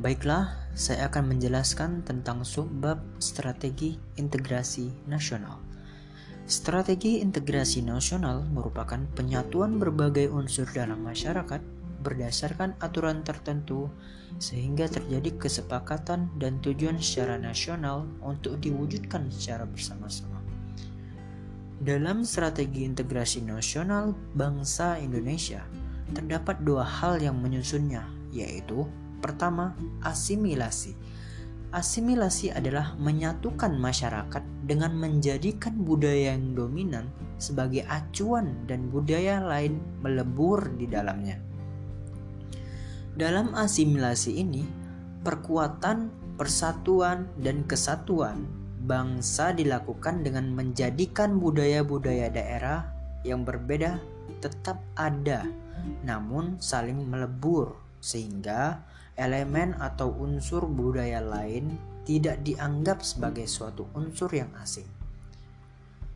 Baiklah, saya akan menjelaskan tentang subbab strategi integrasi nasional. Strategi integrasi nasional merupakan penyatuan berbagai unsur dalam masyarakat berdasarkan aturan tertentu sehingga terjadi kesepakatan dan tujuan secara nasional untuk diwujudkan secara bersama-sama. Dalam strategi integrasi nasional bangsa Indonesia, terdapat dua hal yang menyusunnya, yaitu pertama, asimilasi. Asimilasi adalah menyatukan masyarakat dengan menjadikan budaya yang dominan sebagai acuan dan budaya lain melebur di dalamnya. Dalam asimilasi ini, perkuatan, persatuan, dan kesatuan bangsa dilakukan dengan menjadikan budaya-budaya daerah yang berbeda tetap ada, namun saling melebur, sehingga elemen atau unsur budaya lain tidak dianggap sebagai suatu unsur yang asing.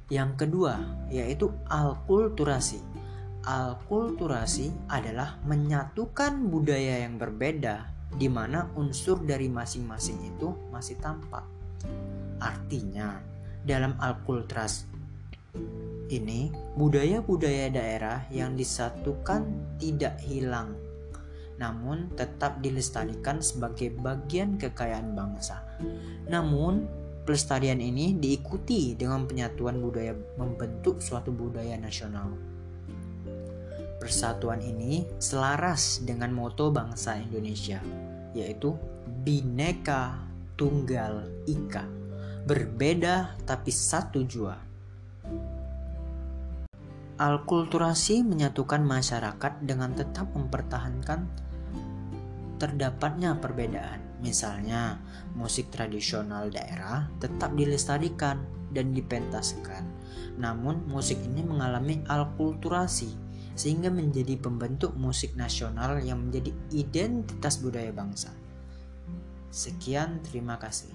Yang kedua, yaitu alkulturasi. Alkulturasi adalah menyatukan budaya yang berbeda, di mana unsur dari masing-masing itu masih tampak. Artinya, dalam Alkultras ini budaya-budaya daerah yang disatukan tidak hilang namun tetap dilestarikan sebagai bagian kekayaan bangsa. Namun, pelestarian ini diikuti dengan penyatuan budaya membentuk suatu budaya nasional. Persatuan ini selaras dengan moto bangsa Indonesia, yaitu Bineka Tunggal Ika berbeda tapi satu jua. Alkulturasi menyatukan masyarakat dengan tetap mempertahankan terdapatnya perbedaan. Misalnya, musik tradisional daerah tetap dilestarikan dan dipentaskan. Namun, musik ini mengalami alkulturasi sehingga menjadi pembentuk musik nasional yang menjadi identitas budaya bangsa. Sekian, terima kasih.